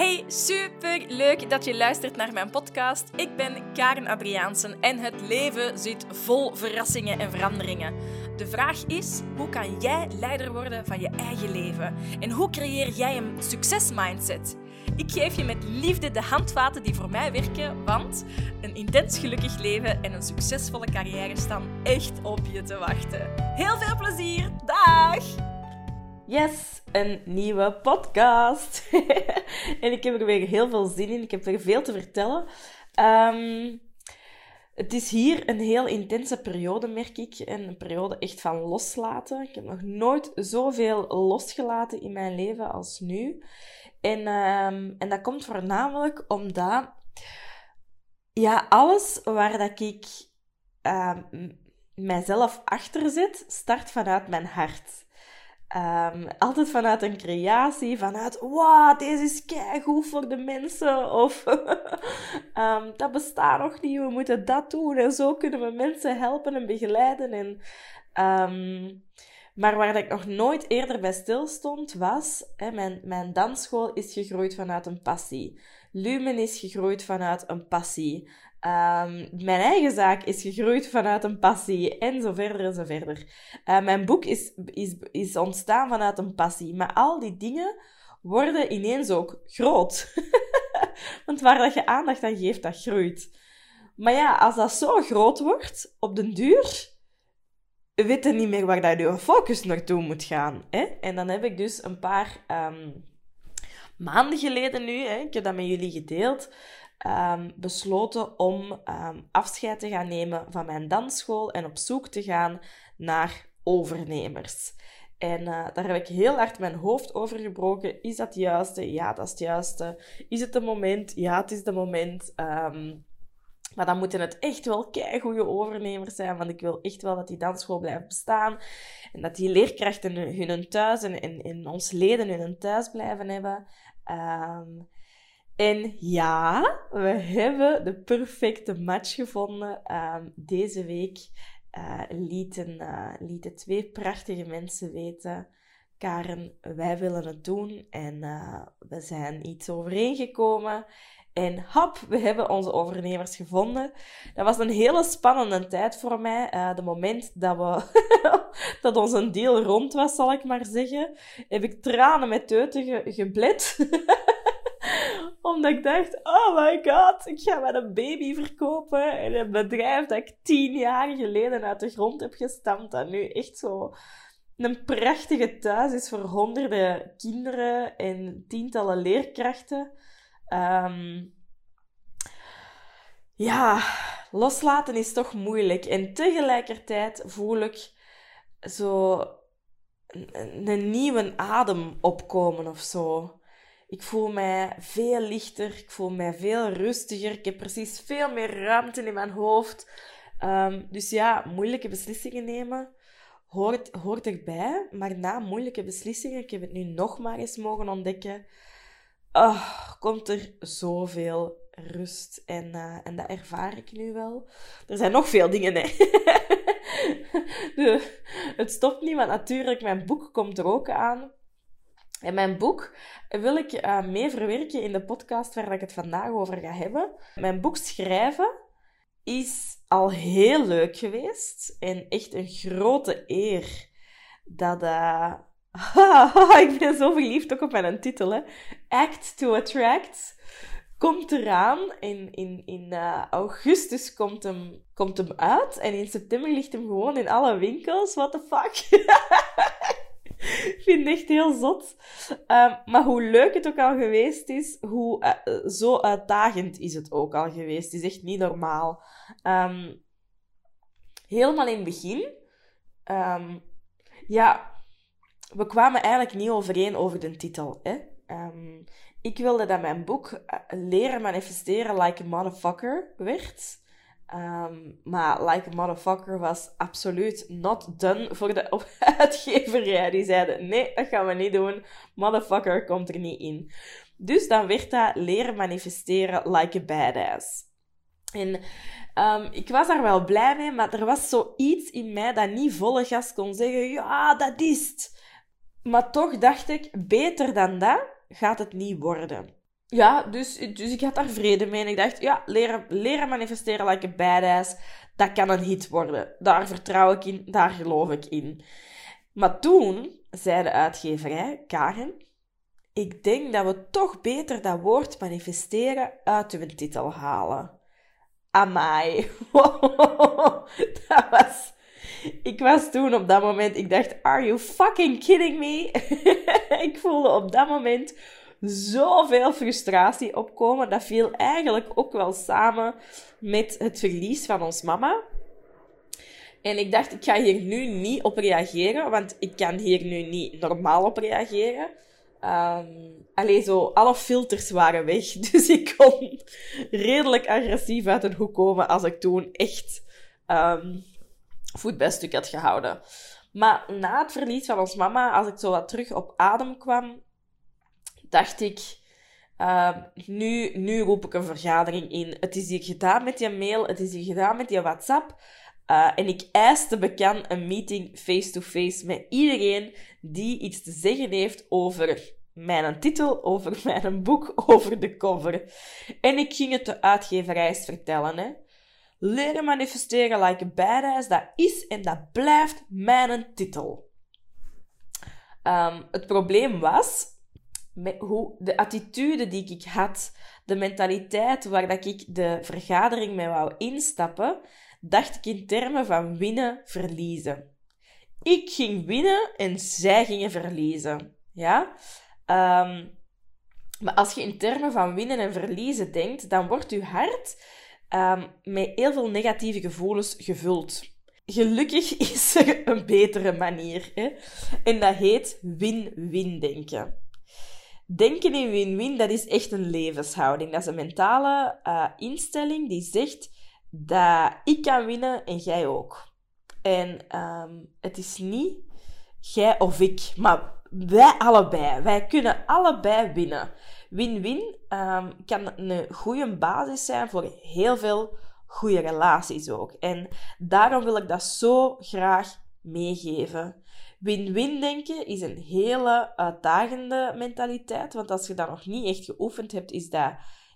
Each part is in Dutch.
Hey, super leuk dat je luistert naar mijn podcast. Ik ben Karen Adriaansen en het leven zit vol verrassingen en veranderingen. De vraag is: hoe kan jij leider worden van je eigen leven? En hoe creëer jij een succesmindset? Ik geef je met liefde de handvaten die voor mij werken, want een intens gelukkig leven en een succesvolle carrière staan echt op je te wachten. Heel veel plezier! Dag! Yes, een nieuwe podcast. en ik heb er weer heel veel zin in. Ik heb weer veel te vertellen. Ehm, het is hier een heel intense periode, merk ik. En een periode echt van loslaten. Ik heb nog nooit zoveel losgelaten in mijn leven als nu. En, ehm, en dat komt voornamelijk omdat ja, alles waar dat ik um, mijzelf achter zet, start vanuit mijn hart. Um, altijd vanuit een creatie, vanuit wow, deze is goed voor de mensen. Of um, dat bestaat nog niet, we moeten dat doen. En zo kunnen we mensen helpen en begeleiden. En, um, maar waar ik nog nooit eerder bij stilstond, was... Hè, mijn, mijn dansschool is gegroeid vanuit een passie. Lumen is gegroeid vanuit een passie. Um, mijn eigen zaak is gegroeid vanuit een passie en zo verder en zo verder. Uh, mijn boek is, is, is ontstaan vanuit een passie. Maar al die dingen worden ineens ook groot. Want waar dat je aandacht aan geeft, dat groeit. Maar ja, als dat zo groot wordt, op den duur, weet je niet meer waar dat je focus naartoe moet gaan. Hè? En dan heb ik dus een paar um, maanden geleden nu, hè, ik heb dat met jullie gedeeld, um, besloten om um, afscheid te gaan nemen van mijn dansschool en op zoek te gaan naar overnemers. En uh, daar heb ik heel hard mijn hoofd over gebroken. Is dat het juiste? Ja, dat is het juiste. Is het de moment? Ja, het is de moment. Um, maar dan moeten het echt wel goede overnemers zijn, want ik wil echt wel dat die dansschool blijft bestaan. En dat die leerkrachten hun thuis en, en, ons leden hun thuis blijven hebben. En ja, we hebben de perfecte match gevonden. Uh, deze week uh, lieten, uh, lieten twee prachtige mensen weten. Karen, wij willen het doen. En eh, we zijn iets overeengekomen. En hop, we hebben onze overnemers gevonden. Dat was een hele spannende tijd voor mij. de moment dat, we dat onze deal rond was, zal ik maar zeggen, heb ik tranen met teuten ge geblet. Omdat ik dacht, oh my god, ik ga met een baby verkopen. En een bedrijf dat ik tien jaar geleden uit de grond heb gestampt. Dat nu echt zo een prachtige thuis is voor honderden kinderen en tientallen leerkrachten. Um, ja, loslaten is toch moeilijk. En tegelijkertijd voel ik zo een, een nieuwe adem opkomen of zo. Ik voel mij veel lichter, ik voel mij veel rustiger. Ik heb precies veel meer ruimte in mijn hoofd. Um, dus ja, moeilijke beslissingen nemen hoort, hoort erbij. Maar na moeilijke beslissingen, ik heb het nu nog maar eens mogen ontdekken, oh, komt er zoveel rust. En, uh, en dat ervaar ik nu wel. Er zijn nog veel dingen, hè. het stopt niet, want natuurlijk, mijn boek komt er ook aan. En mijn boek wil ik uh, mee verwerken in de podcast waar ik het vandaag over ga hebben. Mijn boek schrijven is al heel leuk geweest en echt een grote eer dat. Uh... ik ben zo verliefd ook op mijn titel. Hè. Act to Attract komt eraan. In, in, in uh, augustus komt hem, komt hem uit. En in september ligt hem gewoon in alle winkels. What the fuck? Ik vind het echt heel zot. Um, maar hoe leuk het ook al geweest is, hoe uh, zo uitdagend is het ook al geweest. Het is echt niet normaal. Um, helemaal in het begin, um, ja, we kwamen eigenlijk niet overeen over de titel. Hè? ik wilde dat mijn boek uh, Leren manifesteren like a motherfucker werd. Um, maar Like a Motherfucker was absoluut not done voor de uitgeverij. Die zeiden, nee, dat gaan we niet doen. Motherfucker komt er niet in. Dus dan werd dat leren manifesteren like a badass. En um, ik was daar wel blij mee, maar er was zoiets in mij dat niet volle gas kon zeggen, ja, dat is het. Maar toch dacht ik, beter dan dat gaat het niet worden. Ja, dus, dus ik had daar vrede mee. En ik dacht, ja, leren, leren manifesteren like a badass, dat kan een hit worden. Daar vertrouw ik in, daar geloof ik in. Maar toen zei de uitgeverij, Karen, ik denk dat we toch beter dat woord manifesteren uit uw titel halen. Amai. dat was... Ik was toen op dat moment, ik dacht, are you fucking kidding me? ik voelde op dat moment zoveel frustratie opkomen. Dat viel eigenlijk ook wel samen met het verlies van ons mama. En ik dacht, ik ga hier nu niet op reageren, want ik kan hier nu niet normaal op reageren. Um, alleen zo, alle filters waren weg. Dus ik kon redelijk agressief uit een hoek komen als ik toen echt um, had gehouden. Maar na het verlies van ons mama, als ik zo wat terug op adem kwam, dacht ik, uh, nu, nu roep ik een vergadering in. Het is hier gedaan met je mail, het is hier gedaan met je WhatsApp. Uh, en ik eiste bekend een meeting face-to-face met iedereen die iets te zeggen heeft over mijn titel, over mijn boek, over de cover. En ik ging het de uitgeverij vertellen. Hè. Leren manifesteren like a badass, dat is en dat blijft mijn titel. Um, het probleem was, hoe, de attitude die ik had, de mentaliteit waar dat ik de vergadering mee wou instappen, dacht ik in termen van winnen, verliezen. Ik ging winnen en zij gingen verliezen. Ja? Um, maar als je in termen van winnen en verliezen denkt, dan wordt je hart um, met heel veel negatieve gevoelens gevuld. Gelukkig is er een betere manier. Hè? En dat heet win-win denken. Denken in win-win, dat is echt een levenshouding. Dat is een mentale uh, instelling die zegt dat ik kan winnen en jij ook. En um, het is niet jij of ik, maar wij allebei. Wij kunnen allebei winnen. Win-win um, kan een goede basis zijn voor heel veel goede relaties ook. En daarom wil ik dat zo graag meegeven. Win-win denken is een hele uitdagende mentaliteit, want als je dat nog niet echt geoefend hebt, is dat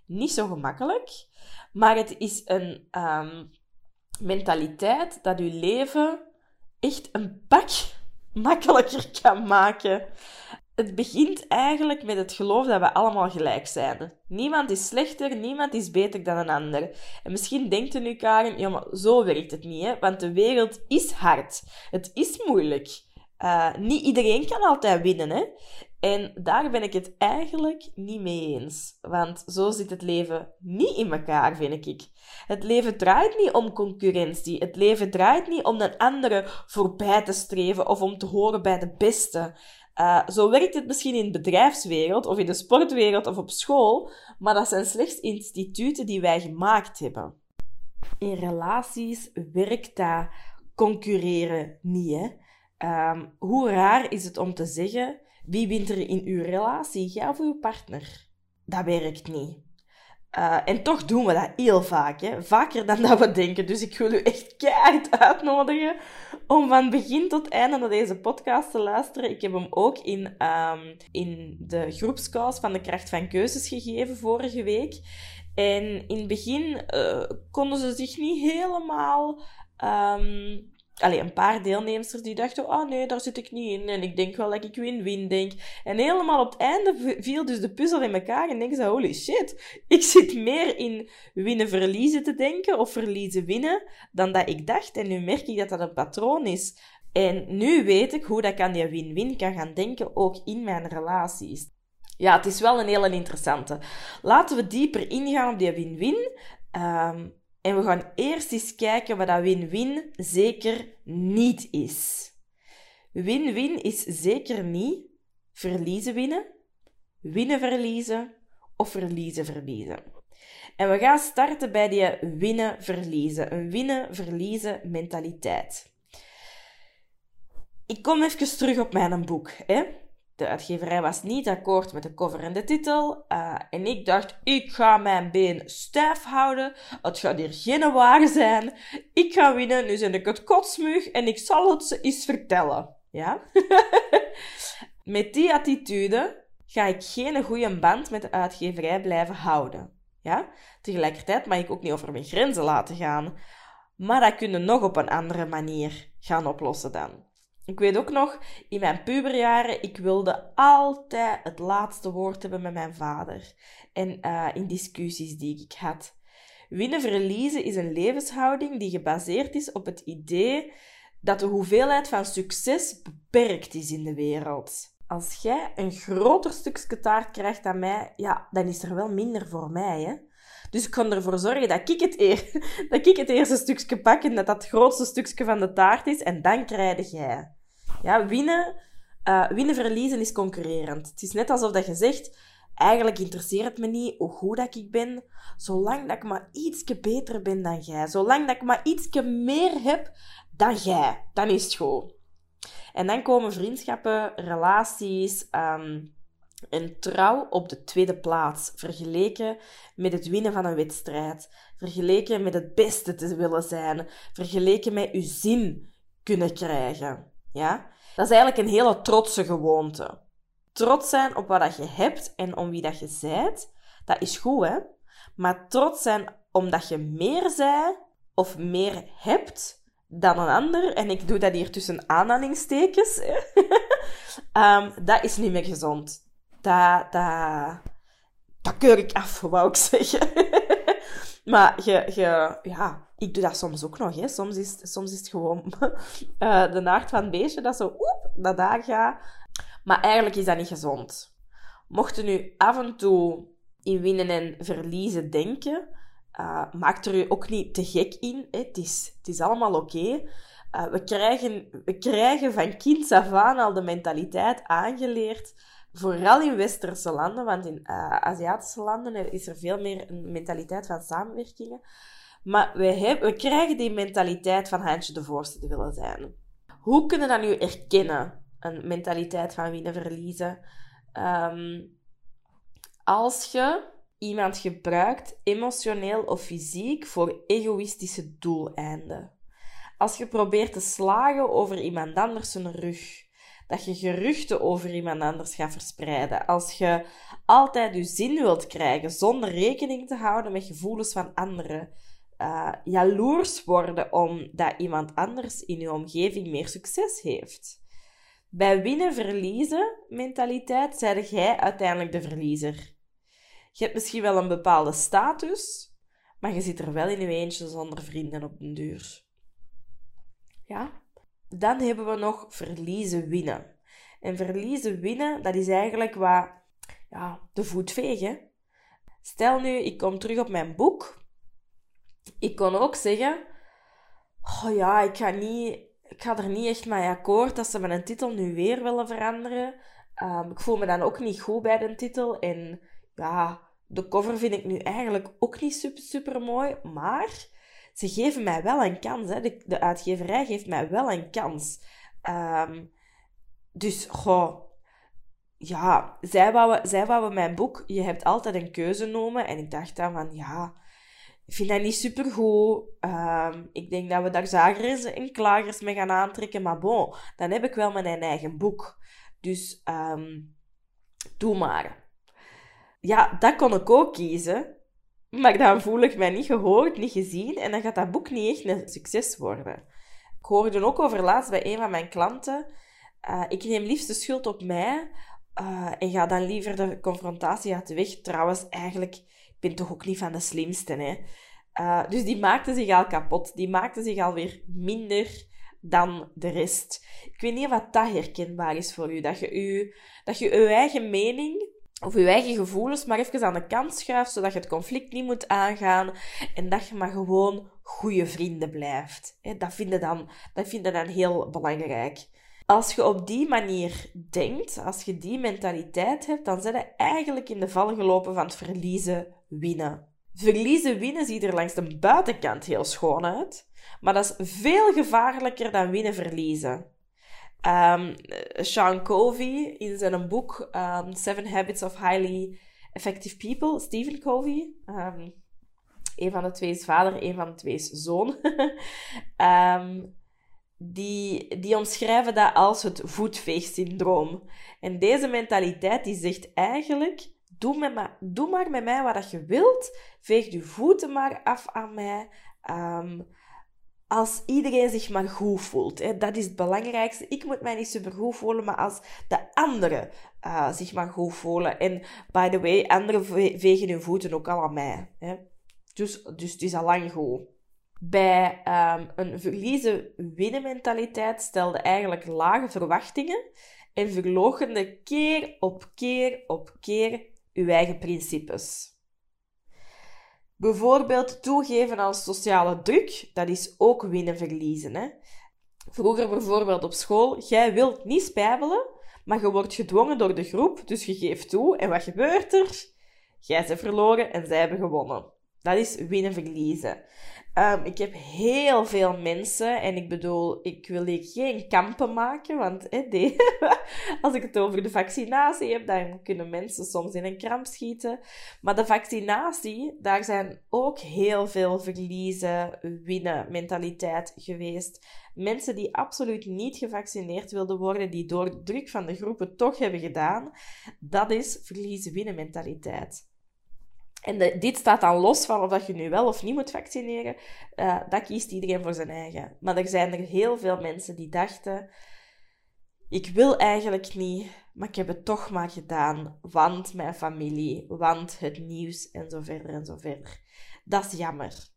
niet zo gemakkelijk. Maar het is een um, mentaliteit dat je leven echt een pak makkelijker kan maken. Het begint eigenlijk met het geloof dat we allemaal gelijk zijn. Niemand is slechter, niemand is beter dan een ander. En misschien denkt u nu, Karen, ja, maar zo werkt het niet, hè? want de wereld is hard. Het is moeilijk. Uh, niet iedereen kan altijd winnen, hè? En daar ben ik het eigenlijk niet mee eens. Want zo zit het leven niet in elkaar, vind ik. Het leven draait niet om concurrentie. Het leven draait niet om een andere voorbij te streven of om te horen bij de beste. Uh, zo werkt het misschien in de bedrijfswereld of in de sportwereld of op school, maar dat zijn slechts instituten die wij gemaakt hebben. In relaties werkt dat concurreren niet. Hè? Um, hoe raar is het om te zeggen wie wint er in uw relatie? Jij of uw partner? Dat werkt niet. Uh, en toch doen we dat heel vaak, hè? vaker dan dat we denken. Dus ik wil u echt keihard uitnodigen om van begin tot einde naar deze podcast te luisteren. Ik heb hem ook in, um, in de groepskous van de Kracht van Keuzes gegeven vorige week. En in het begin uh, konden ze zich niet helemaal um, Allee, een paar deelnemers die dachten, oh nee, daar zit ik niet in. En ik denk wel dat ik win-win denk. En helemaal op het einde viel dus de puzzel in elkaar. En denk ze, holy shit, ik zit meer in winnen-verliezen te denken. Of verliezen-winnen, dan dat ik dacht. En nu merk ik dat dat een patroon is. En nu weet ik hoe dat ik aan die win-win kan gaan denken, ook in mijn relaties. Ja, het is wel een hele interessante. Laten we dieper ingaan op die win-win. Um, en we gaan eerst eens kijken wat dat win-win zeker niet is. Win-win is zeker niet verliezen winnen, winnen verliezen of verliezen verliezen. En we gaan starten bij die winnen verliezen, een winnen verliezen mentaliteit. Ik kom even terug op mijn boek. Hè? De uitgeverij was niet akkoord met de cover en de titel. Uh, en ik dacht, ik ga mijn been stijf houden. Het gaat hier geen waar zijn. Ik ga winnen, nu zijn ik het kotsmug en ik zal het ze eens vertellen. Ja? met die attitude ga ik geen goede band met de uitgeverij blijven houden. Ja? Tegelijkertijd mag ik ook niet over mijn grenzen laten gaan. Maar dat kunnen nog op een andere manier gaan oplossen dan. Ik weet ook nog, in mijn puberjaren, ik wilde altijd het laatste woord hebben met mijn vader. En uh, in discussies die ik had. Winnen-verliezen is een levenshouding die gebaseerd is op het idee dat de hoeveelheid van succes beperkt is in de wereld. Als jij een groter stukje taart krijgt dan mij, ja, dan is er wel minder voor mij, hè. Dus ik kan ervoor zorgen dat ik het, eer, dat ik het eerste stukje pak en dat dat grootste stukje van de taart is. En dan krijg jij. Ja, winnen, uh, winnen, verliezen is concurrerend. Het is net alsof dat je zegt, eigenlijk interesseert het me niet hoe goed dat ik ben, zolang dat ik maar ietsje beter ben dan jij. Zolang dat ik maar ietsje meer heb dan jij. Dan is het goed. En dan komen vriendschappen, relaties, um, en trouw op de tweede plaats, vergeleken met het winnen van een wedstrijd, vergeleken met het beste te willen zijn, vergeleken met uw zin kunnen krijgen. Ja? Dat is eigenlijk een hele trotse gewoonte. Trots zijn op wat je hebt en om wie dat je zijt, dat is goed, hè? Maar trots zijn omdat je meer zij of meer hebt dan een ander, en ik doe dat hier tussen aanhalingstekens, um, dat is niet meer gezond dat, dat, dat keur ik af, wou ik zeggen. maar je, je, ja, ik doe dat soms ook nog. Hè. Soms, is, soms is het gewoon uh, de naart van het beestje dat zo oep, dat daar gaat. Maar eigenlijk is dat niet gezond. Mochten nu af en toe in winnen en verliezen denken, uh, maak er u ook niet te gek in. Hè. Het, is, het is allemaal oké. Uh, we, krijgen, we krijgen van kinds af aan al de mentaliteit aangeleerd Vooral in westerse landen, want in uh, Aziatische landen is er veel meer een mentaliteit van samenwerkingen. Maar we, hebben, we krijgen die mentaliteit van handje de voorste te willen zijn. Hoe kunnen we dat nu erkennen? Een mentaliteit van winnen-verliezen. Um, als je iemand gebruikt, emotioneel of fysiek, voor egoïstische doeleinden. Als je probeert te slagen over iemand anders zijn rug dat je geruchten over iemand anders gaat verspreiden. Als je altijd je zin wilt krijgen zonder rekening te houden met gevoelens van anderen. Uh, jaloers worden omdat iemand anders in je omgeving meer succes heeft. Bij winnen-verliezen mentaliteit zijde jij uiteindelijk de verliezer. Je hebt misschien wel een bepaalde status, maar je zit er wel in je eentje zonder vrienden op den duur. Ja? Dan hebben we nog verliezen winnen. En verliezen winnen, dat is eigenlijk wat ja, de voet vegen. Stel nu, ik kom terug op mijn boek. Ik kon ook zeggen: Oh ja, ik ga, niet, ik ga er niet echt mee akkoord dat ze mijn titel nu weer willen veranderen. Um, ik voel me dan ook niet goed bij de titel. En ja, de cover vind ik nu eigenlijk ook niet super, super mooi. Maar ze geven mij wel een kans. Hè. De, de uitgeverij geeft mij wel een kans. Um, dus, goh, ja, zij wouden, zij wouden mijn boek, je hebt altijd een keuze noemen. En ik dacht dan van, ja, ik vind dat niet supergoed. Um, ik denk dat we daar zagers en klagers mee gaan aantrekken. Maar bon, dan heb ik wel mijn eigen boek. Dus, um, doe maar. Ja, dat kon ik ook kiezen. Maar dan voel ik mij niet gehoord, niet gezien. En dan gaat dat boek niet echt een succes worden. Ik hoorde ook over laatst bij een van mijn klanten. Uh, ik neem liefst de schuld op mij. Uh, en ga dan liever de confrontatie uit de weg. Trouwens, eigenlijk, ik ben toch ook niet van de slimste, hè. Uh, dus die maakte zich al kapot. Die maakte zich alweer minder dan de rest. Ik weet niet of dat herkenbaar is voor u. Dat u, dat je uw eigen mening of je eigen gevoelens maar even aan de kant schuift, zodat je het conflict niet moet aangaan en dat je maar gewoon goede vrienden blijft. Dat vinden dan, dat vinden dan heel belangrijk. Als je op die manier denkt, als je die mentaliteit hebt, dan zijn je eigenlijk in de val gelopen van het verliezen winnen. Verliezen winnen ziet er langs de buitenkant heel schoon uit, maar dat is veel gevaarlijker dan winnen verliezen. Um, Sean Covey in zijn boek um, Seven Habits of Highly Effective People, Stephen Covey, um, een van de twee is vader, een van de twee is zoon. die, die omschrijven dat als het voetveegsyndroom. En deze mentaliteit die zegt eigenlijk, doe, doe maar met mij wat je wilt, veeg je voeten maar af aan mij. Ehm, als iedereen zich maar goed voelt. Hè. Dat is het belangrijkste. Ik moet mij niet super goed voelen, maar als de anderen uh, zich maar goed voelen. En by the way, anderen vegen hun voeten ook al aan mij. Hè. Dus, dus het is al lang goed. Bij um, een verliezen-winnen mentaliteit stelde eigenlijk lage verwachtingen en verloochende keer op keer op keer uw eigen principes. Bijvoorbeeld toegeven aan sociale druk, dat is ook winnen-verliezen. Hè? Vroeger bijvoorbeeld op school, jij wilt niet spijbelen, maar je wordt gedwongen door de groep, dus je geeft toe. En wat gebeurt er? Jij ze verloren en zij hebben gewonnen. Dat is winnen-verliezen. Um, ik heb heel veel mensen, en ik bedoel, ik wil hier geen kampen maken, want als ik het over de vaccinatie heb, dan kunnen mensen soms in een kramp schieten. Maar de vaccinatie, daar zijn ook heel veel verliezen, winnen mentaliteit geweest. Mensen die absoluut niet gevaccineerd wilden worden, die door druk van de groepen toch hebben gedaan, dat is verliezen-winnen mentaliteit. En dit staat dan los van of dat je nu wel of niet moet vaccineren. Uh, dat kiest iedereen voor zijn eigen. Maar er zijn er heel veel mensen die dachten: ik wil eigenlijk niet, maar ik heb het toch maar gedaan, want mijn familie, want het nieuws en zo verder en zo verder. Dat is jammer.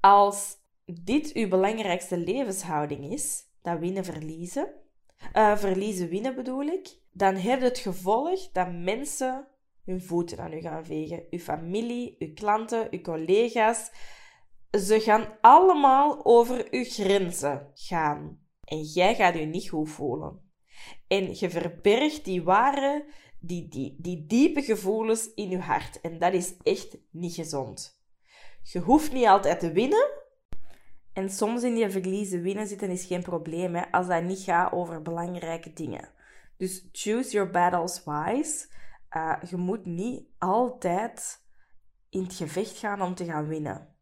Als dit uw belangrijkste levenshouding is, dat winnen verliezen, uh, verliezen winnen bedoel ik, dan heeft het gevolg dat mensen hun voeten aan u gaan vegen. Uw familie, uw klanten, uw collega's. Ze gaan allemaal over uw grenzen gaan. En jij gaat u niet goed voelen. En je verbergt die ware, die, die, die diepe gevoelens in je hart. En dat is echt niet gezond. Je hoeft niet altijd te winnen. En soms in die verliezen winnen zitten is geen probleem, hè, als dat niet gaat over belangrijke dingen. Dus choose your battles wise. Uh, je moet niet altijd in het gevecht gaan om te gaan winnen.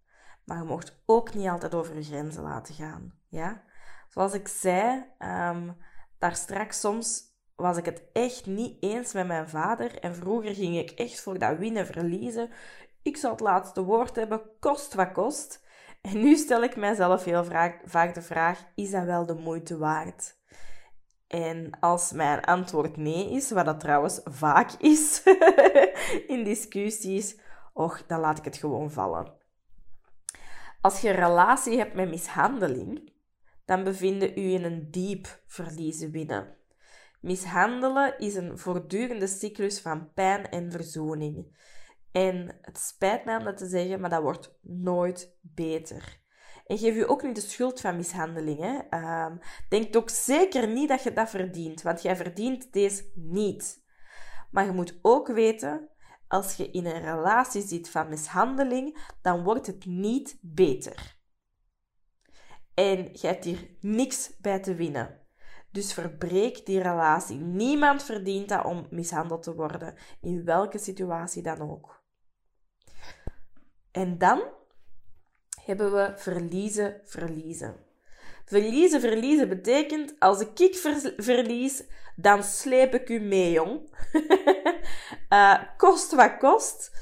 Maar je mocht ook niet altijd over je grenzen laten gaan. Ja? Zoals ik zei, um, daar straks soms was ik het echt niet eens met mijn vader. En vroeger ging ik echt voor dat winnen verliezen. Ik zou het laatste woord hebben, kost wat kost. En nu stel ik mijzelf heel vaak de vraag: is dat wel de moeite waard? En als mijn antwoord nee is, wat dat trouwens vaak is in discussies, och, dan laat ik het gewoon vallen. Als je een relatie hebt met mishandeling, dan bevinden u in een diep verliezen winnen. Mishandelen is een voortdurende cyclus van pijn en verzoening. En het spijt mij om dat te zeggen, maar dat wordt nooit beter. En geef je ook niet de schuld van mishandeling. Hè? Ehm, denk ook zeker niet dat je dat verdient, want jij verdient deze niet. Maar je moet ook weten, als je in een relatie zit van mishandeling, dan wordt het niet beter. En je hebt hier niks bij te winnen. Dus verbreek die relatie. Niemand verdient dat om mishandeld te worden, in welke situatie dan ook. En dan hebben we verliezen, verliezen. Verliezen, verliezen betekent als ik ik verlies, dan sleep ik u mee, jong. uh, kost wat kost.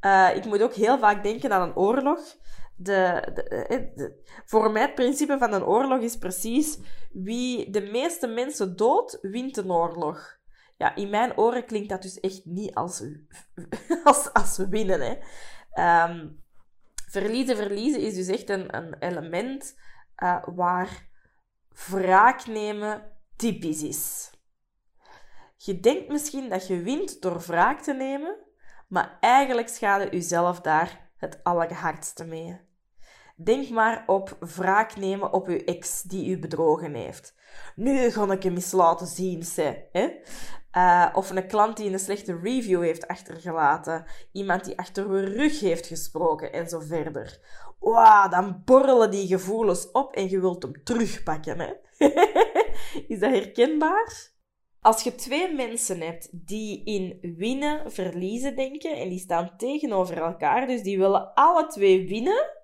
Uh, ik moet ook heel vaak denken aan een oorlog. De, eh, de, voor mij het principe van een oorlog is precies wie de meeste mensen dood, wint een oorlog. Ja, in mijn oren klinkt dat dus echt niet als, als, als winnen. Hè. Um, verliezen, verliezen is dus echt een, een element uh, waar wraak nemen typisch is. Je denkt misschien dat je wint door wraak te nemen, maar eigenlijk schade je zelf daar het allerhardste mee. Denk maar op wraak nemen op uw ex die u bedrogen heeft. Nu ga ik hem eens laten zien, ze. Hè? Uh, of een klant die een slechte review heeft achtergelaten. Iemand die achter uw rug heeft gesproken en zo verder. Wow, dan borrelen die gevoelens op en je wilt hem terugpakken. Hè? Is dat herkenbaar? Als je twee mensen hebt die in winnen, verliezen denken en die staan tegenover elkaar, dus die willen alle twee winnen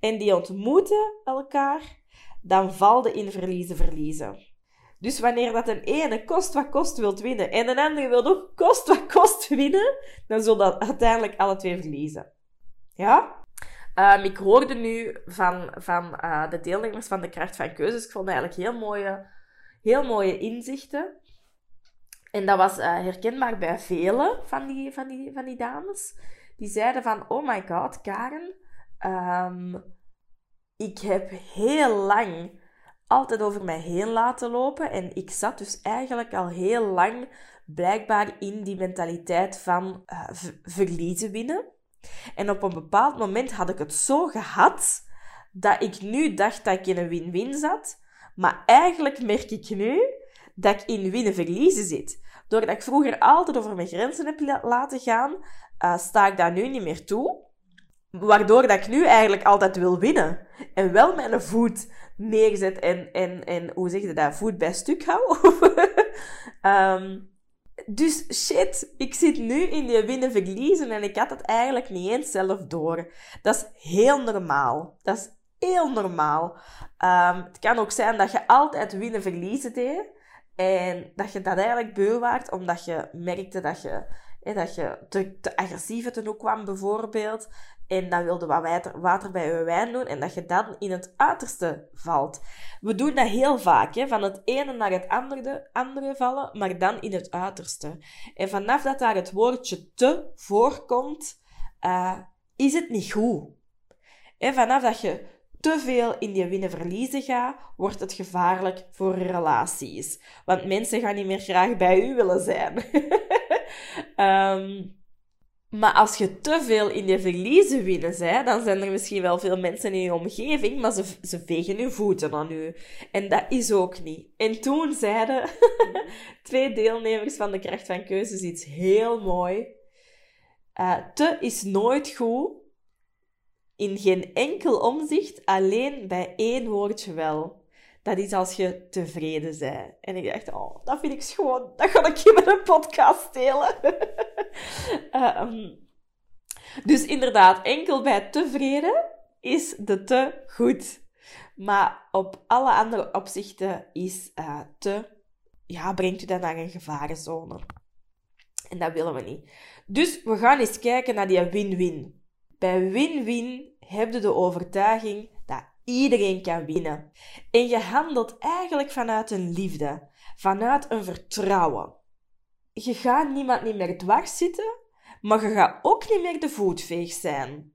en die ontmoeten elkaar, dan valde in verliezen verliezen. Dus wanneer dat een ene kost wat kost wilt winnen en een andere wil ook kost wat kost winnen, dan zullen dat uiteindelijk alle twee verliezen. Ja? Um, ik hoorde nu van, van uh, de deelnemers van de kracht van keuzes. Ik vond eigenlijk heel mooie, heel mooie inzichten. En dat was uh, herkenbaar bij vele van die, van, die, van die dames. Die zeiden van, oh my god, Karen, um, ik heb heel lang altijd over mij heen laten lopen. En ik zat dus eigenlijk al heel lang blijkbaar in die mentaliteit van uh, verliezen winnen. En op een bepaald moment had ik het zo gehad dat ik nu dacht dat ik in een win-win zat. Maar eigenlijk merk ik nu dat ik in winnen-verliezen zit. Doordat ik vroeger altijd over mijn grenzen heb laten gaan, uh, sta ik daar nu niet meer toe. Waardoor dat ik nu eigenlijk altijd wil winnen. En wel mijn voet neerzet en, en, en hoe zeg je dat, voet bij stuk hou. um, dus shit, ik zit nu in die winnen verliezen en ik had het eigenlijk niet eens zelf door. Dat is heel normaal. Dat is heel normaal. Um, het kan ook zijn dat je altijd winnen verliezen deed. En dat je dat eigenlijk beu waart, omdat je merkte dat je, hè, dat je te, te agressief ten ook kwam, bijvoorbeeld. En dan wilde wat water, water bij je wijn doen en dat je dan in het uiterste valt. We doen dat heel vaak, hè? van het ene naar het andere, andere vallen, maar dan in het uiterste. En vanaf dat daar het woordje te voorkomt, uh, is het niet goed. En vanaf dat je te veel in die winnen-verliezen gaat, wordt het gevaarlijk voor relaties. Want mensen gaan niet meer graag bij u willen zijn. um, Maar als je te veel in je verliezen winnen zei, dan zijn er misschien wel veel mensen in je omgeving, maar ze, ze vegen hun voeten aan u. En dat is ook niet. En toen zeiden twee deelnemers van de kracht van keuzes iets heel mooi. Uh, te is nooit goed, in geen enkel omzicht, alleen bij één woordje wel. Dat is als je tevreden bent. En ik dacht, oh, dat vind ik gewoon, dat ga ik je met een podcast delen. um, dus inderdaad, enkel bij tevreden is de te goed. Maar op alle andere opzichten is uh, te, ja, brengt u dat naar een gevarenzone. En dat willen we niet. Dus we gaan eens kijken naar die win-win. Bij win-win heb je de overtuiging iedereen kan winnen. En je handelt eigenlijk vanuit een liefde, vanuit een vertrouwen. Je gaat niemand niet meer dwars zitten, maar je gaat ook niet meer de voetveeg zijn.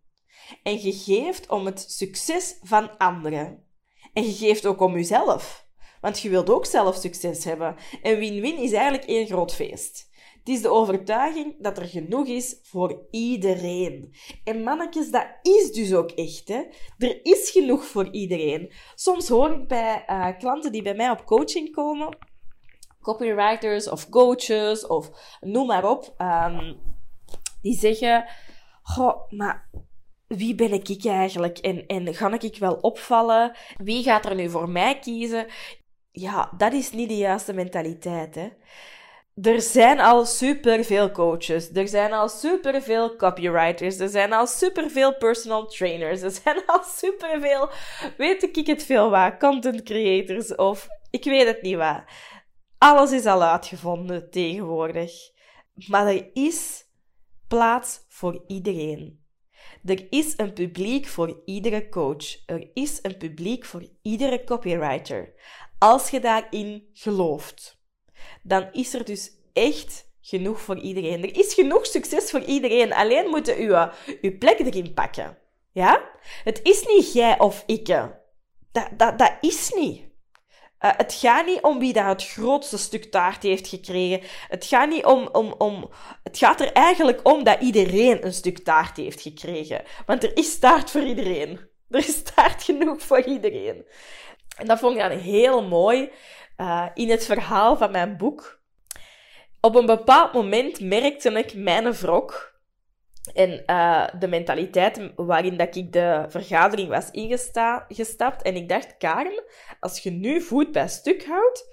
En je geeft om het succes van anderen. En je geeft ook om jezelf. Want je wilt ook zelf succes hebben. En win-win is eigenlijk één groot feest. Het is de overtuiging dat er genoeg is voor iedereen. En mannetjes, dat is dus ook echt. Hè? Er is genoeg voor iedereen. Soms hoor ik bij uh, klanten die bij mij op coaching komen, copywriters of coaches of noem maar op, um, die zeggen: Goh, maar wie ben ik eigenlijk? En, en ga ik wel opvallen? Wie gaat er nu voor mij kiezen? Ja, dat is niet de juiste mentaliteit. Hè? Er zijn al superveel coaches, er zijn al superveel copywriters, er zijn al superveel personal trainers, er zijn al superveel, weet ik het veel wat, content creators of ik weet het niet wat. Alles is al uitgevonden tegenwoordig. Maar er is plaats voor iedereen. Er is een publiek voor iedere coach. Er is een publiek voor iedere copywriter. Als je daarin gelooft dan is er dus echt genoeg voor iedereen. Er is genoeg succes voor iedereen. Alleen moeten u uw plek erin pakken. Ja? Het is niet jij of ik. Dat, dat, dat is niet. Uh, het gaat niet om wie daar het grootste stuk taart heeft gekregen. Het gaat niet om, om, om. Het gaat er eigenlijk om dat iedereen een stuk taart heeft gekregen. Want er is taart voor iedereen. Er is taart genoeg voor iedereen. En dat vond ik dan heel mooi uh, in het verhaal van mijn boek. Op een bepaald moment merkte ik mijn wrok en uh, de mentaliteit waarin dat ik de vergadering was ingestapt. En ik dacht, Karen, als je nu voet bij stuk houdt,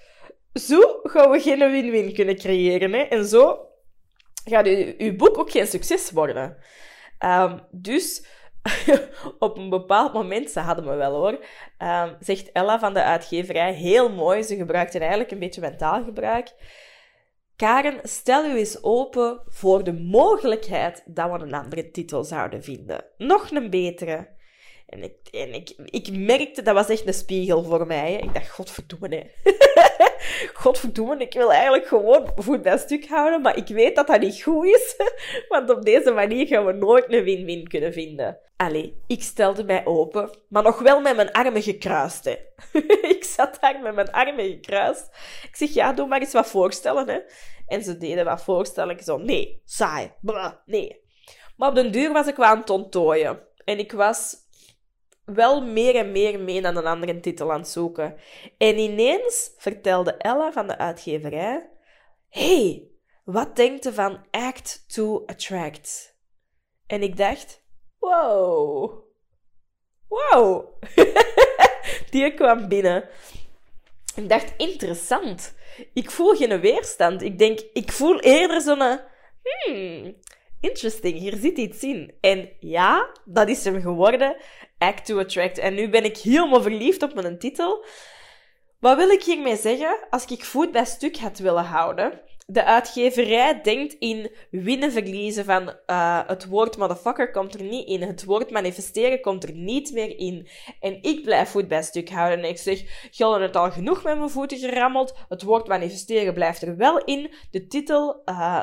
zo gaan we geen win-win kunnen creëren. Hè? En zo gaat uw boek ook geen succes worden. Um, dus op een bepaald moment, ze hadden me wel hoor, ehm, zegt Ella van de uitgeverij heel mooi, ze gebruikte eigenlijk een beetje mentaal gebruik. Karen, stel u eens open voor de mogelijkheid dat we een andere titel zouden vinden. Nog een betere. En ik, en ik, ik merkte, dat was echt een spiegel voor mij. Hè. Ik dacht, godverdomme, hè. godverdomme, ik wil eigenlijk gewoon voet bij stuk houden, maar ik weet dat dat niet goed is, want op deze manier gaan we nooit een win-win kunnen vinden. Allee, ik stelde mij open, maar nog wel met mijn armen gekruist, hè. ik zat daar met mijn armen gekruist. Ik zeg, ja, doe maar eens wat voorstellen, hè. En ze deden wat voorstellen. Ik zo, nee, saai, blah, nee. Maar op den duur was ik wel aan het onttooien. En ik was wel meer en meer mee naar een andere titel aan het zoeken. En ineens vertelde Ella van de uitgeverij: hey, wat denkt je van Act to Attract? En ik dacht: wow. Wow. Die kwam binnen. Ik dacht: interessant. Ik voel geen weerstand. Ik denk, ik voel eerder zo'n. Hmm, interesting, hier zit iets in. En ja, dat is hem geworden. Act to Attract. En nu ben ik helemaal verliefd op mijn titel. Wat wil ik hiermee zeggen? Als ik voet bij stuk had willen houden, de uitgeverij denkt in winnen verliezen van uh, het woord motherfucker komt er niet in, het woord manifesteren komt er niet meer in. En ik blijf voet bij stuk houden en ik zeg, jullie het al genoeg met mijn voeten gerammeld, het woord manifesteren blijft er wel in. De titel uh,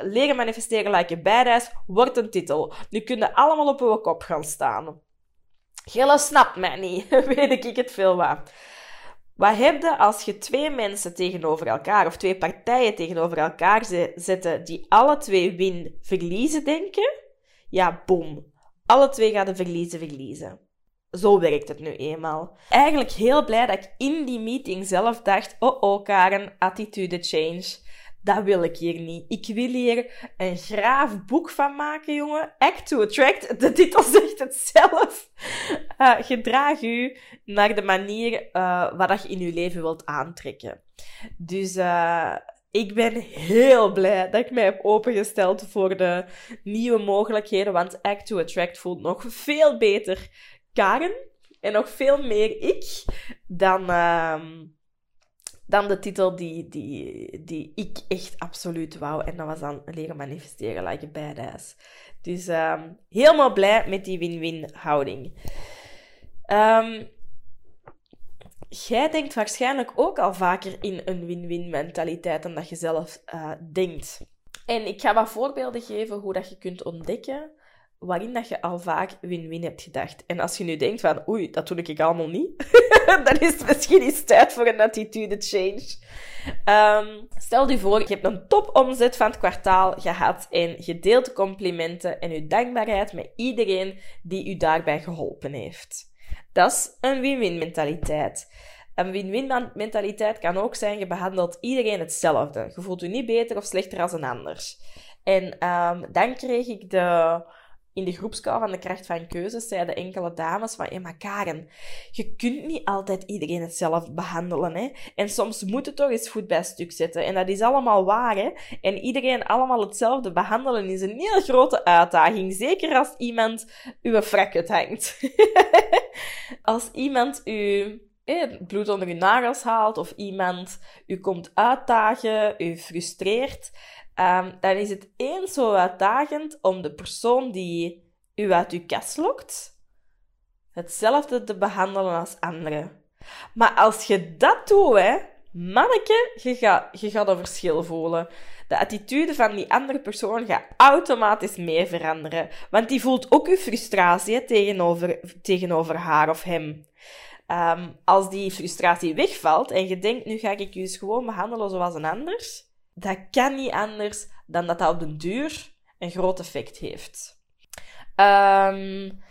leren manifesteren like a badass wordt een titel. Nu kunnen allemaal op uw kop gaan staan. Gille snapt mij niet, weet ik het veel wat. Wat heb je als je twee mensen tegenover elkaar, of twee partijen tegenover elkaar zetten, die alle twee win-verliezen denken? Ja, boom. Alle twee gaan de verliezen verliezen. Zo werkt het nu eenmaal. Eigenlijk heel blij dat ik in die meeting zelf dacht: oh oh, Karen, attitude change. Dat wil ik hier niet. Ik wil hier een graaf boek van maken, jongen. Act to Attract. De titel zegt het zelf. Uh, gedraag u naar de manier uh, wat je in je leven wilt aantrekken. Dus uh, ik ben heel blij dat ik mij heb opengesteld voor de nieuwe mogelijkheden. Want Act to Attract voelt nog veel beter Karen. En nog veel meer ik dan dan de titel die, die, die ik echt absoluut wou. En dat was dan Leren manifesteren like a badass. Dus um, helemaal blij met die win-win houding. Um, jij denkt waarschijnlijk ook al vaker in een win-win mentaliteit dan dat je zelf uh, denkt. En ik ga wat voorbeelden geven hoe dat je kunt ontdekken waarin dat je al vaak win-win hebt gedacht. En als je nu denkt van, oei, dat doe ik allemaal niet, dan is het misschien eens tijd voor een attitude change. Um, stel je voor, je hebt een topomzet van het kwartaal gehad en je deelt de complimenten en je dankbaarheid met iedereen die u daarbij geholpen heeft. Dat is een win-win mentaliteit. Een win-win mentaliteit kan ook zijn, je behandelt iedereen hetzelfde. Je voelt je niet beter of slechter als een ander. En um, dan kreeg ik de in de groepskou van de kracht van keuzes zeiden enkele dames van, ja, maar Karen, je kunt niet altijd iedereen hetzelfde behandelen, hè. En soms moet het toch eens goed bij stuk zetten. En dat is allemaal waar, hè. En iedereen allemaal hetzelfde behandelen is een heel grote uitdaging. Zeker als iemand uw frak hangt. als iemand u bloed onder uw nagels haalt of iemand u komt uitdagen, u frustreert, um, dan is het eens zo uitdagend om de persoon die u uit uw kast lokt, hetzelfde te behandelen als anderen. Maar als je dat doet, hè, manneke, je gaat, je gaat een verschil voelen. De attitude van die andere persoon gaat automatisch mee veranderen. Want die voelt ook uw frustratie tegenover, tegenover haar of hem. Um, als die frustratie wegvalt en je denkt, nu ga ik je dus gewoon behandelen zoals een ander, dat kan niet anders dan dat dat op den duur een groot effect heeft. Um,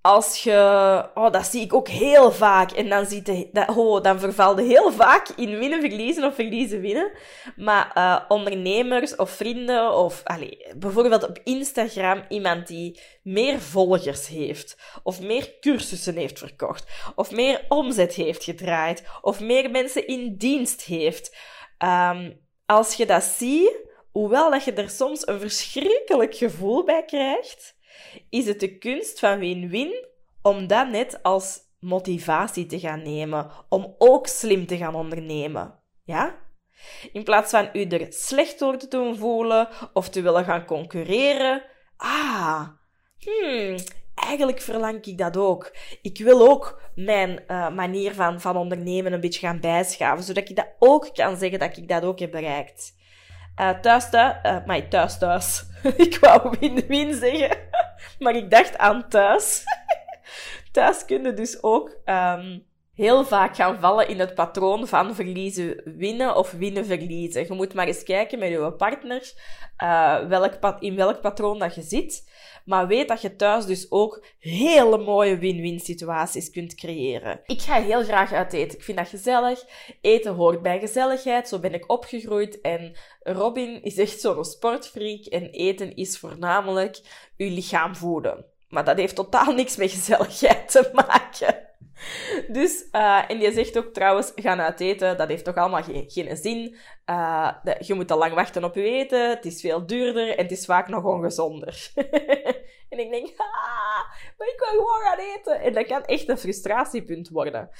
als je... Oh, dat zie ik ook heel vaak. En dan, ziet de, dat, oh, dan vervalde heel vaak in winnen, verliezen of verliezen, winnen. Maar uh, ondernemers of vrienden of... Allez, bijvoorbeeld op Instagram iemand die meer volgers heeft. Of meer cursussen heeft verkocht. Of meer omzet heeft gedraaid. Of meer mensen in dienst heeft. Um, als je dat ziet, hoewel dat je er soms een verschrikkelijk gevoel bij krijgt, is het de kunst van win-win om dat net als motivatie te gaan nemen, om ook slim te gaan ondernemen. Ja? In plaats van u er slecht door te doen voelen of te willen gaan concurreren. Ah, hmm, eigenlijk verlang ik dat ook. Ik wil ook mijn uh, manier van, van ondernemen een beetje gaan bijschaven, zodat ik dat ook kan zeggen dat ik dat ook heb bereikt. Uh, thuis, thuis, uh, maar thuis, thuis. ik wou win-win zeggen, maar ik dacht aan thuis. thuis kunnen dus ook um, heel vaak gaan vallen in het patroon van verliezen winnen of winnen verliezen. Je moet maar eens kijken met je partner uh, welk in welk patroon dat je zit. Maar weet dat je thuis dus ook hele mooie win-win situaties kunt creëren. Ik ga heel graag uit eten. Ik vind dat gezellig. Eten hoort bij gezelligheid. Zo ben ik opgegroeid. En Robin is echt zo'n sportfreak. En eten is voornamelijk je lichaam voeden. Maar dat heeft totaal niks met gezelligheid te maken. Dus, uh, en je zegt ook trouwens, gaan uit eten, dat heeft toch allemaal geen, geen zin. Uh, je moet al lang wachten op je eten, het is veel duurder en het is vaak nog ongezonder. en ik denk, maar ik wil gewoon gaan eten. En dat kan echt een frustratiepunt worden.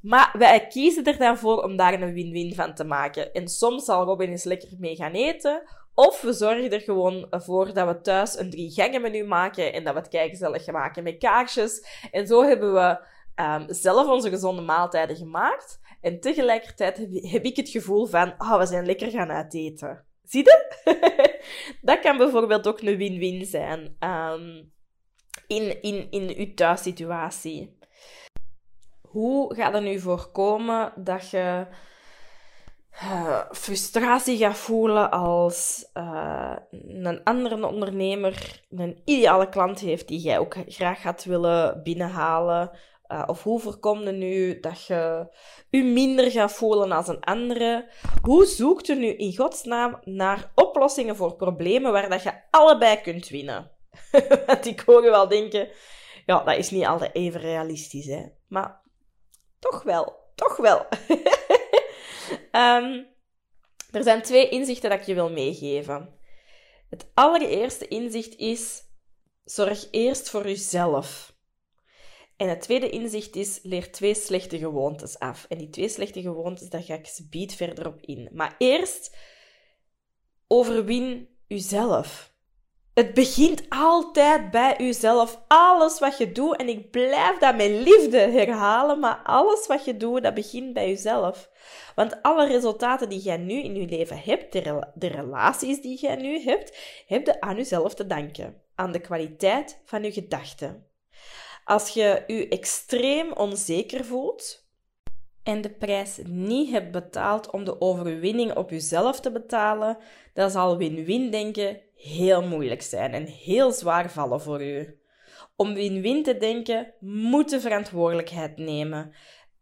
Maar wij kiezen er dan voor om daar een win-win van te maken. En soms zal Robin eens lekker mee gaan eten. Of we zorgen er gewoon voor dat we thuis een drie gangen menu maken en dat we het kijkgezellig maken met kaarsjes. En zo hebben we um, zelf onze gezonde maaltijden gemaakt. En tegelijkertijd heb ik het gevoel van, oh, we zijn lekker gaan uiteten. Zie je? dat kan bijvoorbeeld ook een win-win zijn um, in, in, in uw thuissituatie. Hoe gaat er nu voorkomen dat je uh, frustratie gaat voelen als uh, een andere ondernemer een ideale klant heeft die jij ook graag gaat willen binnenhalen? Uh, of hoe voorkom je nu dat je je minder gaat voelen als een andere? Hoe zoekt je nu in godsnaam naar oplossingen voor problemen waar dat je allebei kunt winnen? Want ik hoor je wel denken, ja, dat is niet altijd even realistisch, hè. Maar toch wel, toch wel. um, er zijn twee inzichten dat ik je wil meegeven. Het allereerste inzicht is, zorg eerst voor jezelf. En het tweede inzicht is, leer twee slechte gewoontes af. En die twee slechte gewoontes, daar ga ik speed verder op in. Maar eerst, overwin uzelf. Het begint altijd bij uzelf. Alles wat je doet, en ik blijf dat met liefde herhalen, maar alles wat je doet, dat begint bij jezelf. Want alle resultaten die jij nu in je leven hebt, de, relaties die jij nu hebt, heb je aan jezelf te danken. Aan de kwaliteit van je gedachten. Als je je extreem onzeker voelt en de prijs niet hebt betaald om de overwinning op jezelf te betalen, dan zal win-win denken heel moeilijk zijn en heel zwaar vallen voor u. Om win-win te denken, moet de verantwoordelijkheid nemen.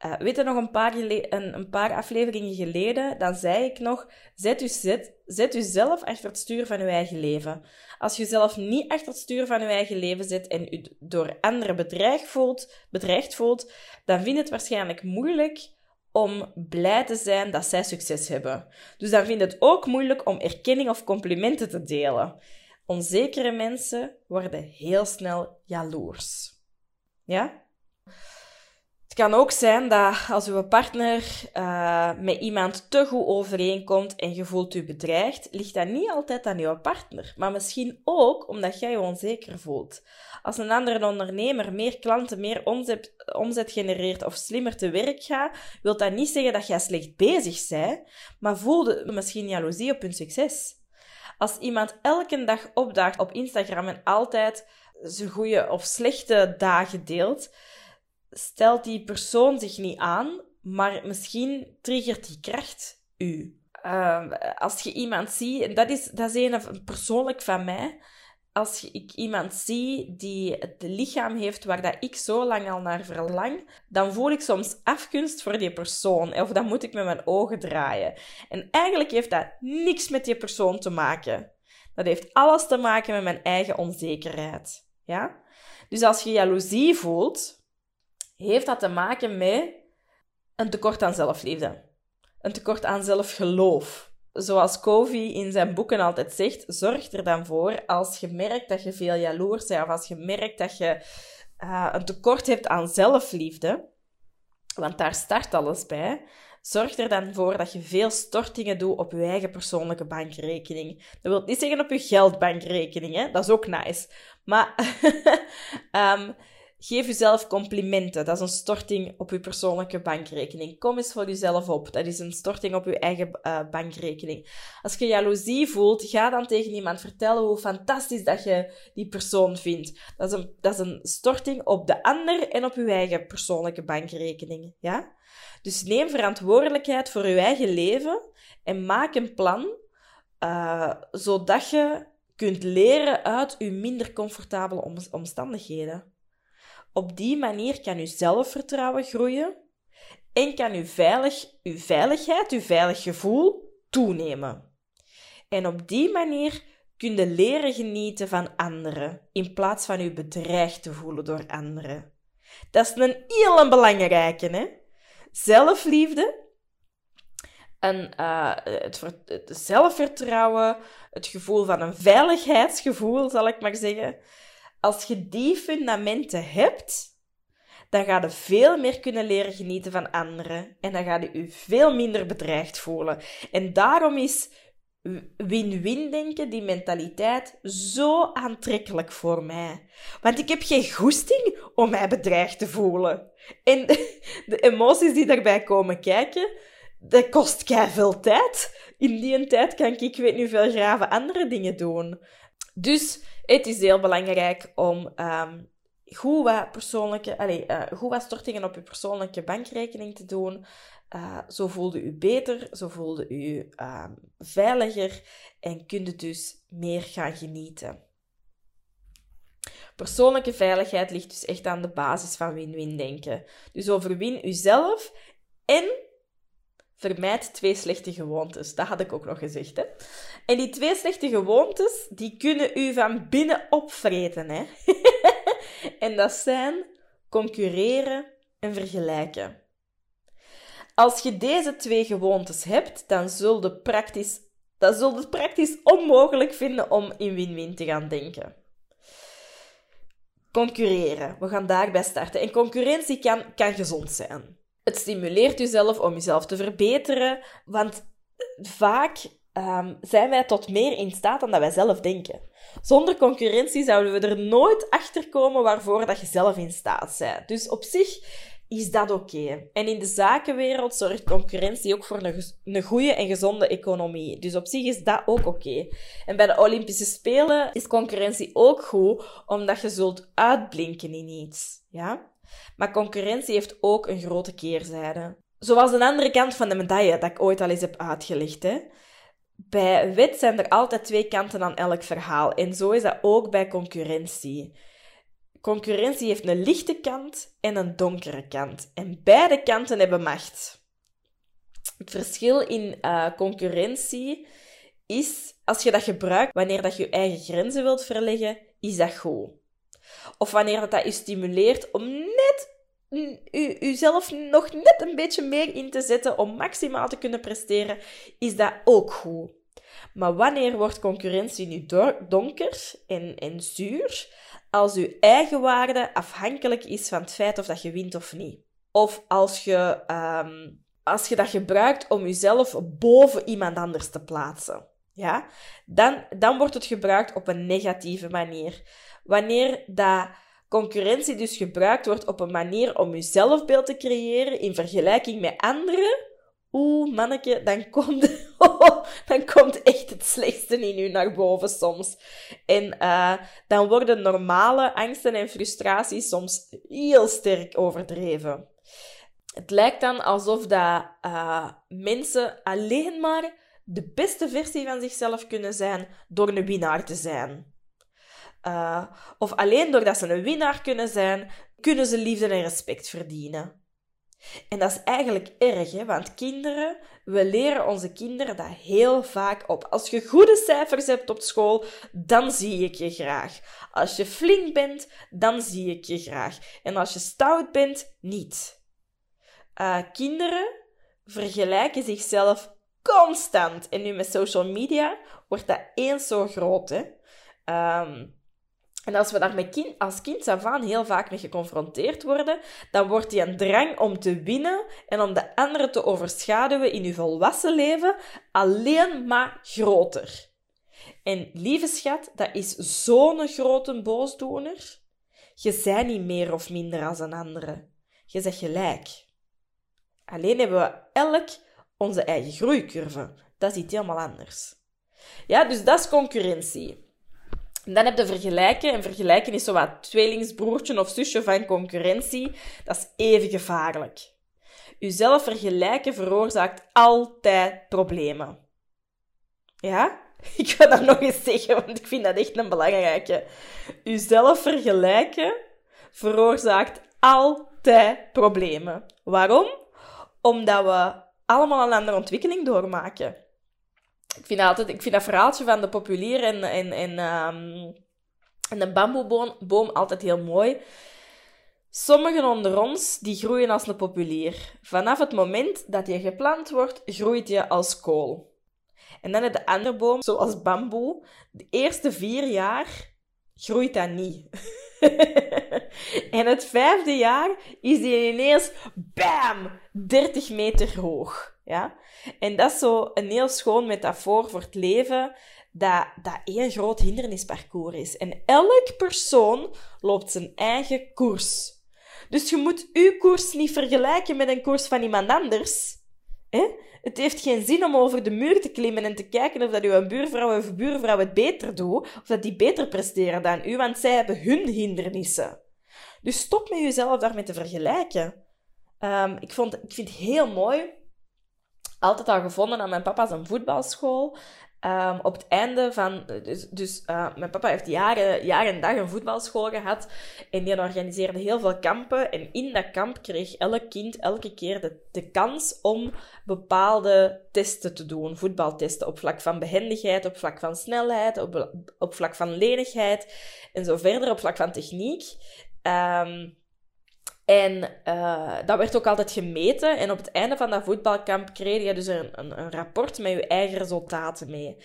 Uh, weet je nog een paar, een, een, paar afleveringen geleden, dan zei ik nog, zet, u, zet, zet u zelf achter het stuur van uw eigen leven. Als je zelf niet achter het stuur van je eigen leven zit en u door anderen bedreigd voelt, bedreigd voelt, dan vind je het waarschijnlijk moeilijk om blij te zijn dat zij succes hebben. Dus dan vind je het ook moeilijk om erkenning of complimenten te delen. Onzekere mensen worden heel snel jaloers. Ja? Kan ook zijn dat als uw partner uh, met iemand te goed overeenkomt en je voelt u bedreigd, ligt dat niet altijd aan uw partner, maar misschien ook omdat jij je onzeker voelt. Als een andere ondernemer meer klanten, meer omzet, omzet genereert of slimmer te werk gaat, wil dat niet zeggen dat jij slecht bezig bent, maar voelde misschien jaloezie op hun succes. Als iemand elke dag opdaagt op Instagram en altijd zijn goede of slechte dagen deelt, stelt die persoon zich niet aan, maar misschien triggert die kracht u. Uh, als je iemand ziet, en dat is, dat is een persoonlijk van mij, als ik iemand zie die het lichaam heeft waar dat ik zo lang al naar verlang, dan voel ik soms afgunst voor die persoon. Of dan moet ik met mijn ogen draaien. En eigenlijk heeft dat niks met die persoon te maken. Dat heeft alles te maken met mijn eigen onzekerheid. Ja? Dus als je jaloezie voelt, heeft dat te maken met een tekort aan zelfliefde. Een tekort aan zelfgeloof. zoals Covey in zijn boeken altijd zegt, zorg er dan voor als je merkt dat je veel jaloers bent of als je merkt dat je uh, een tekort hebt aan zelfliefde, want daar start alles bij, zorg er dan voor dat je veel stortingen doet op je eigen persoonlijke bankrekening. Dat wil niet zeggen op je geldbankrekening, hè? dat is ook nice. Maar um, Geef jezelf complimenten. Dat is een storting op je persoonlijke bankrekening. Kom eens voor jezelf op. Dat is een storting op je eigen uh, bankrekening. Als je jaloezie voelt, ga dan tegen iemand vertellen hoe fantastisch dat je die persoon vindt. Dat is een, dat is een storting op de ander en op je eigen persoonlijke bankrekening. Ja? Dus neem verantwoordelijkheid voor je eigen leven en maak een plan uh, zodat je kunt leren uit je minder comfortabele omstandigheden. Op die manier kan uw zelfvertrouwen groeien en kan uw, veilig, uw veiligheid, uw veilig gevoel toenemen. En op die manier kun je leren genieten van anderen in plaats van je bedreigd te voelen door anderen. Dat is een heel belangrijke, hè? Zelfliefde en uh, het, het, zelfvertrouwen, het gevoel van een veiligheidsgevoel, zal ik maar zeggen, als je die fundamenten hebt, dan ga je veel meer kunnen leren genieten van anderen. En dan ga je je veel minder bedreigd voelen. En daarom is win-win denken, die mentaliteit, zo aantrekkelijk voor mij. Want ik heb geen goesting om mij bedreigd te voelen. En de emoties die daarbij komen kijken, dat kost kei veel tijd. In die tijd kan ik, ik weet nu veel graven andere dingen doen. Dus het is heel belangrijk om um, goed, wat persoonlijke, allez, uh, goed wat stortingen op je persoonlijke bankrekening te doen. Uh, zo voelde u beter, zo voelde u um, veiliger en kunt dus meer gaan genieten. Persoonlijke veiligheid ligt dus echt aan de basis van win-win denken. Dus overwin uzelf en vermijd twee slechte gewoontes. Dat had ik ook nog gezegd. Hè? En die twee slechte gewoontes, die kunnen u van binnen opvreten. Hè? en dat zijn concurreren en vergelijken. Als je deze twee gewoontes hebt, dan zul je praktisch, dan zul je het praktisch onmogelijk vinden om in win-win te gaan denken. Concurreren. We gaan daarbij starten. En concurrentie kan, kan gezond zijn. Het stimuleert jezelf om jezelf te verbeteren, want vaak um, zijn wij tot meer in staat dan dat wij zelf denken. Zonder concurrentie zouden we er nooit achter komen waarvoor dat je zelf in staat bent. Dus op zich is dat oké. En in de zakenwereld zorgt concurrentie ook voor een, een goede en gezonde economie. Dus op zich is dat ook oké. En bij de Olympische Spelen is concurrentie ook goed, omdat je zult uitblinken in iets. Ja? Maar concurrentie heeft ook een grote keerzijde. Zoals een andere kant van de medaille dat ik ooit al eens heb uitgelegd. Hè. Bij wet zijn er altijd twee kanten aan elk verhaal. En zo is dat ook bij concurrentie. Concurrentie heeft een lichte kant en een donkere kant. En beide kanten hebben macht. Het verschil in uh, concurrentie is, als je dat gebruikt wanneer dat je je eigen grenzen wilt verleggen, is dat goed. Of wanneer dat, dat stimuleert om net uzelf nog net een beetje meer in te zetten om maximaal te kunnen presteren, is dat ook goed. Maar wanneer wordt concurrentie nu donker en, en zuur? Als uw eigen waarde afhankelijk is van het feit of dat je wint of niet. Of als je, um, als je dat gebruikt om jezelf boven iemand anders te plaatsen. Ja? Dan, dan wordt het gebruikt op een negatieve manier. Wanneer dat concurrentie dus gebruikt wordt op een manier om je zelfbeeld te creëren in vergelijking met anderen, oeh, manneke, dan komt, dan komt echt het slechtste in u naar boven soms. En uh, dan worden normale angsten en frustraties soms heel sterk overdreven. Het lijkt dan alsof dat, uh, mensen alleen maar de beste versie van zichzelf kunnen zijn door een winnaar te zijn. Uh, of alleen doordat ze een winnaar kunnen zijn, kunnen ze liefde en respect verdienen. En dat is eigenlijk erg, hè? want kinderen, we leren onze kinderen dat heel vaak op. Als je goede cijfers hebt op school, dan zie ik je graag. Als je flink bent, dan zie ik je graag. En als je stout bent, niet. Uh, kinderen vergelijken zichzelf constant. En nu met social media wordt dat eens zo groot. Hè? Ehm, en als we daar met kind, als kind af aan heel vaak mee geconfronteerd worden, dan wordt die een drang om te winnen en om de anderen te overschaduwen in je volwassen leven alleen maar groter. En lieve schat, dat is zo'n grote boosdoener. Je bent niet meer of minder als een andere. Je zegt gelijk. Alleen hebben we elk onze eigen groeicurve. Dat is iets helemaal anders. Ja, dus dat is concurrentie. dan heb je vergelijken. En vergelijken is zo wat tweelingsbroertje of zusje van concurrentie. Dat is even gevaarlijk. Uzelf vergelijken veroorzaakt altijd problemen. Ja? Ik ga dat nog eens zeggen, want ik vind dat echt een belangrijke. Uzelf vergelijken veroorzaakt altijd problemen. Waarom? Omdat we allemaal een andere ontwikkeling doormaken. Ik vind, altijd, ik vind dat verhaaltje van de populier en, en, en, um, en de bamboeboom altijd heel mooi. Sommigen onder ons die groeien als een populier. Vanaf het moment dat je geplant wordt, groeit je als kool. En dan heb de andere boom, zoals bamboe. De eerste vier jaar groeit dat niet. en het vijfde jaar is die ineens, bam, 30 meter hoog. Ja? En dat is zo een heel schoon metafoor voor het leven, dat, dat één groot hindernisparcours is. En elk persoon loopt zijn eigen koers. Dus je moet uw koers niet vergelijken met een koers van iemand anders. Het heeft geen zin om over de muur te klimmen en te kijken of dat uw buurvrouw of buurvrouw het beter doet, of dat die beter presteren dan u, want zij hebben hun hindernissen. Dus stop met jezelf daarmee te vergelijken. Um, ik, vond, ik vind het heel mooi. Altijd al gevonden aan mijn papa's een voetbalschool. Um, op het einde van... Dus, dus uh, mijn papa heeft jaren, jaren en dag een voetbalschool gehad. En die organiseerde heel veel kampen. En in dat kamp kreeg elk kind elke keer de, de kans om bepaalde testen te doen. Voetbaltesten op vlak van behendigheid, op vlak van snelheid, op, op vlak van lenigheid. En zo verder op vlak van techniek. Um, en uh, dat werd ook altijd gemeten. En op het einde van dat voetbalkamp kreeg je dus een, een, een, rapport met je eigen resultaten mee.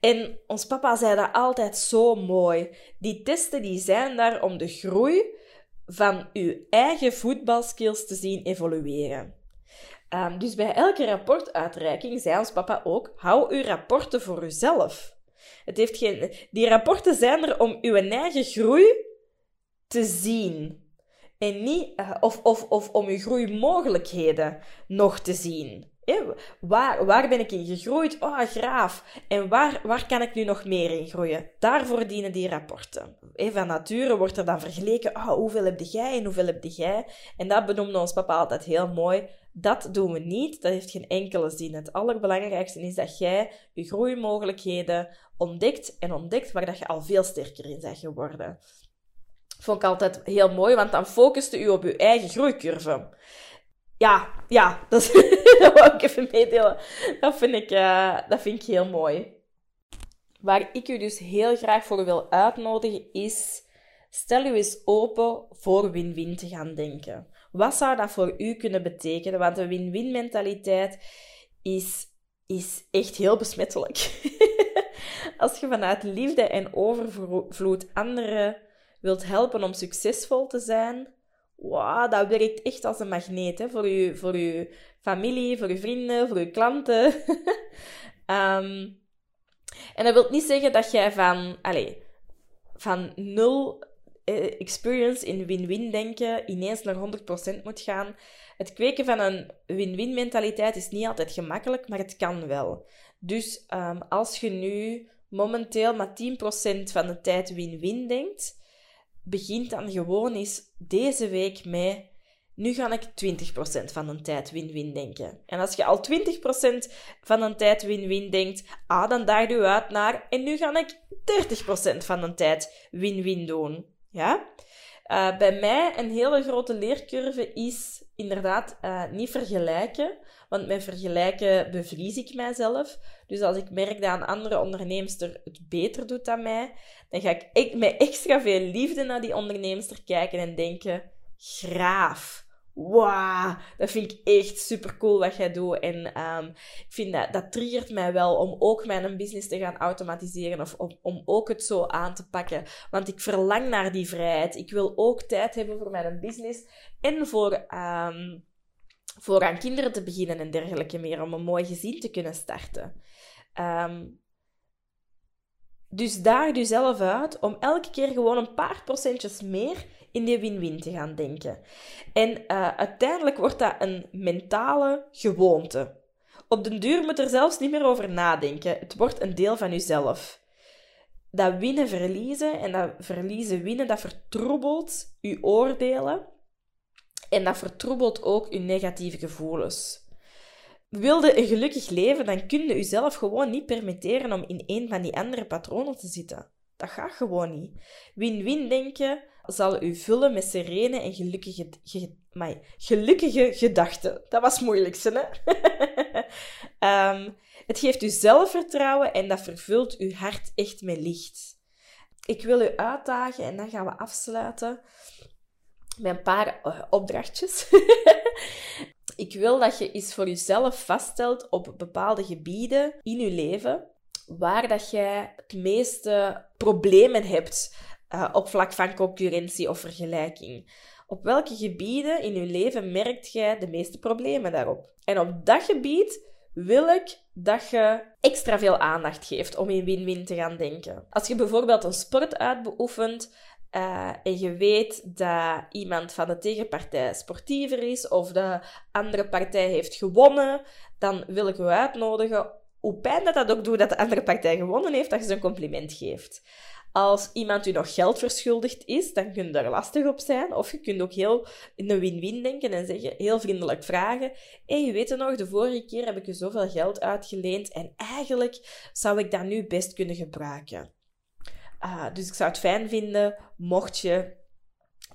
En ons papa zei dat altijd zo mooi. Die testen die zijn daar om de groei van je eigen voetbalskills te zien evolueren. Um, dus bij elke rapportuitreiking zei ons papa ook: hou uw rapporten voor uzelf. Het heeft geen... Die rapporten zijn er om uw eigen groei te zien. En niet, uh, of, of, of om je groeimogelijkheden nog te zien. Waar, waar ben ik in gegroeid? Oh, graaf. En waar, waar kan ik nu nog meer in groeien? Daarvoor dienen die rapporten. van nature wordt er dan vergeleken, oh, hoeveel heb jij en hoeveel heb jij? En dat benoemde ons papa altijd heel mooi. Dat doen we niet, dat heeft geen enkele zin. Het allerbelangrijkste is dat jij je groeimogelijkheden ontdekt en ontdekt waar dat je al veel sterker in bent geworden. Vond ik altijd heel mooi, want dan focuste u op uw eigen groeicurve. Ja, ja, dat, wil ik even meedelen. Dat vind, ik, uh, dat vind ik heel mooi. Waar ik u dus heel graag voor wil uitnodigen is... Stel u eens open voor win-win te gaan denken. Wat zou dat voor u kunnen betekenen? Want een win-win mentaliteit is, is echt heel besmettelijk. Als je vanuit liefde en overvloed anderen wilt helpen om succesvol te zijn, wow, dat werkt echt als een magneet hè, voor, je, voor je familie, voor je vrienden, voor je klanten. um, en dat wil niet zeggen dat jij van, allez, van nul eh, experience in win-win denken ineens naar 100% moet gaan. Het kweken van een win-win mentaliteit is niet altijd gemakkelijk, maar het kan wel. Dus um, als je nu momenteel maar 10% van de tijd win-win denkt, begint dan gewoon eens deze week met nu ga ik 20% van de tijd win-win denken. En als je al 20% van de tijd win-win denkt, ah, dan daag je uit naar en nu ga ik 30% van de tijd win-win doen. Ja? Uh, bij mij een hele grote leercurve is inderdaad uh, niet vergelijken. Want met vergelijken bevries ik mijzelf. Dus als ik merk dat een andere onderneemster het beter doet dan mij, dan ga ik met extra veel liefde naar die onderneemster kijken en denken: graaf. Wauw, dat vind ik echt super cool wat jij doet. En um, ik vind dat, dat triggert mij wel om ook mijn business te gaan automatiseren of om, om ook het zo aan te pakken. Want ik verlang naar die vrijheid. Ik wil ook tijd hebben voor mijn business en voor, um, voor aan kinderen te beginnen en dergelijke meer. Om een mooi gezin te kunnen starten. Um, dus daag jezelf uit om elke keer gewoon een paar procentjes meer in die win-win te gaan denken. En uh, uiteindelijk wordt dat een mentale gewoonte. Op den duur moet er zelfs niet meer over nadenken. Het wordt een deel van jezelf. Dat winnen-verliezen en dat verliezen-winnen, dat vertroebelt je oordelen. En dat vertroebelt ook je negatieve gevoelens. Wilde een gelukkig leven, dan kun je jezelf gewoon niet permitteren om in een van die andere patronen te zitten. Dat gaat gewoon niet. Win-win denken zal u vullen met serene en gelukkige, ge, gelukkige gedachten. Dat was het moeilijkste, hè? um, het geeft u zelfvertrouwen en dat vervult uw hart echt met licht. Ik wil u uitdagen en dan gaan we afsluiten met een paar uh, opdrachtjes. ik wil dat je eens voor jezelf vaststelt op bepaalde gebieden in je leven waar dat jij het meeste problemen hebt uh, op vlak van concurrentie of vergelijking. Op welke gebieden in je leven merkt jij de meeste problemen daarop? En op dat gebied wil ik dat je extra veel aandacht geeft om in win-win te gaan denken. Als je bijvoorbeeld een sport uitbeoefent uh, en je weet dat iemand van de tegenpartij sportiever is of de andere partij heeft gewonnen, dan wil ik je uitnodigen, hoe pijn dat dat ook doet dat de andere partij gewonnen heeft, dat je ze een compliment geeft. Als iemand u nog geld verschuldigd is, dan kun je daar lastig op zijn. Of je kunt ook heel in een win-win denken en zeggen, heel vriendelijk vragen. Hé, je weet het nog, de vorige keer heb ik je zoveel geld uitgeleend en eigenlijk zou ik dat nu best kunnen gebruiken. Uh, dus ik zou het fijn vinden mocht je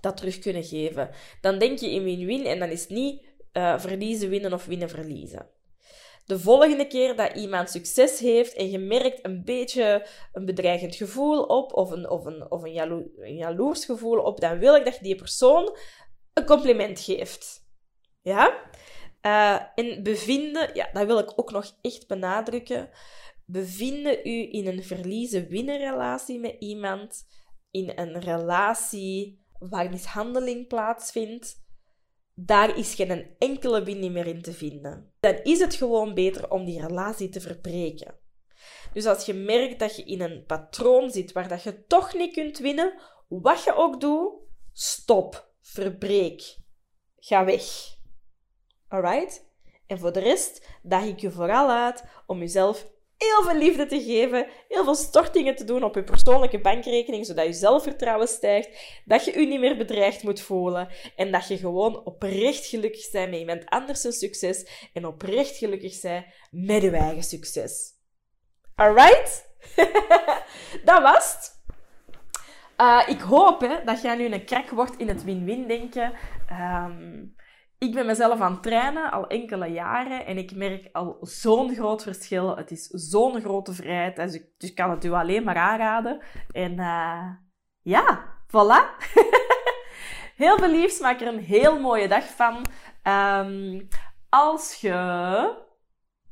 dat terug kunnen geven. Dan denk je in win-win en dan is het niet uh, verliezen, winnen of winnen, verliezen de volgende keer dat iemand succes heeft en je merkt een beetje een bedreigend gevoel op of een, of een, of een, jalo jaloers gevoel op, dan wil ik dat je die persoon een compliment geeft. Ja? Uh, en bevinden, ja, dat wil ik ook nog echt benadrukken. Bevinden u in een verliezen-winnen relatie met iemand, in een relatie waar mishandeling plaatsvindt, daar is geen enkele winning meer in te vinden. Dan is het gewoon beter om die relatie te verbreken. Dus als je merkt dat je in een patroon zit waar dat je toch niet kunt winnen, wat je ook doet, stop, verbreek, ga weg. Alright? En voor de rest daag ik je vooral uit om jezelf heel veel liefde te geven, heel veel stortingen te doen op je persoonlijke bankrekening, zodat je zelfvertrouwen stijgt, dat je je niet meer bedreigd moet voelen en dat je gewoon oprecht gelukkig bent met iemand anders zijn succes en oprecht gelukkig bent met je eigen succes. Alright? dat was het. Uh, ik hoop hè, dat jij nu een krak wordt in het win-win denken. Um, ik ben mezelf aan het trainen al enkele jaren en ik merk al zo'n groot verschil. Het is zo'n grote vrijheid, dus ik, dus kan het u alleen maar aanraden. En uh, ja, voilà. heel veel liefs, maak er een heel mooie dag van. Um, als je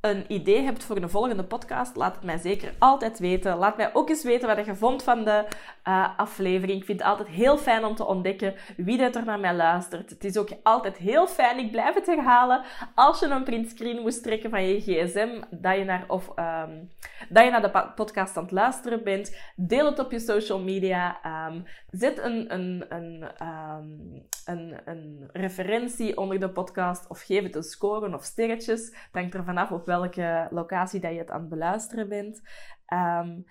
een idee hebt voor een volgende podcast, laat het mij zeker altijd weten. Laat mij ook eens weten wat je vond van de uh, aflevering. Ik vind het altijd heel fijn om te ontdekken wie dat er naar mij luistert. Het is ook altijd heel fijn, ik blijf het herhalen, als je een printscreen moest trekken van je gsm, dat je naar, of, um, dat je naar de podcast aan het luisteren bent. Deel het op je social media. Um, zet een, een, een, um, een, een referentie onder de podcast of geef het een score of sterretjes. Het hangt er vanaf op welke locatie dat je het aan het beluisteren bent. Um,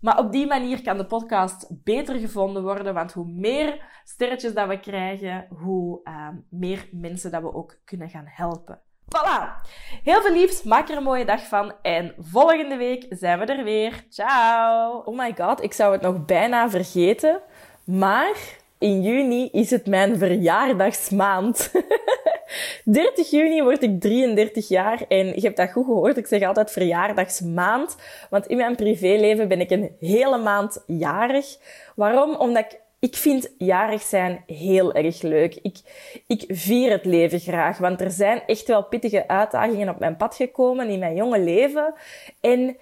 maar op die manier kan de podcast beter gevonden worden, want hoe meer sterretjes dat we krijgen, hoe um, meer mensen dat we ook kunnen gaan helpen. Voilà! Heel veel liefs, maak er een mooie dag van en volgende week zijn we er weer. Ciao! Oh my god, ik zou het nog bijna vergeten, maar in juni is het mijn verjaardagsmaand. 30 juni word ik 33 jaar en je hebt dat goed gehoord. Ik zeg altijd verjaardagsmaand, want in mijn privéleven ben ik een hele maand jarig. Waarom? Omdat ik vind jarig zijn heel erg leuk. Ik, ik vier het leven graag, want er zijn echt wel pittige uitdagingen op mijn pad gekomen in mijn jonge leven. En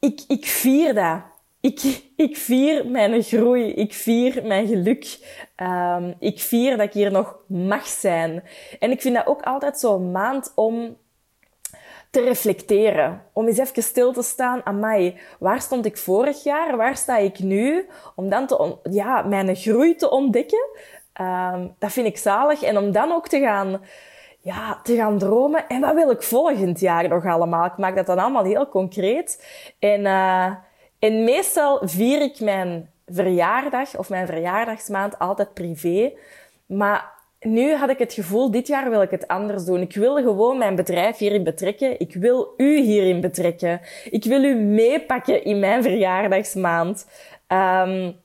ik, ik vier dat. Ik, ik vier mijn groei. Ik vier mijn geluk. Um, ik vier dat ik hier nog mag zijn. En ik vind dat ook altijd zo'n maand om te reflecteren. Om eens even stil te staan. Amai, waar stond ik vorig jaar? Waar sta ik nu? Om dan te ja, mijn groei te ontdekken. Um, dat vind ik zalig. En om dan ook te gaan, ja, te gaan dromen. En wat wil ik volgend jaar nog allemaal? Ik maak dat dan allemaal heel concreet. En, uh, en meestal vier ik mijn verjaardag of mijn verjaardagsmaand altijd privé. Maar nu had ik het gevoel, dit jaar wil ik het anders doen. Ik wil gewoon mijn bedrijf hierin betrekken. Ik wil u hierin betrekken. Ik wil u meepakken in mijn verjaardagsmaand. Um,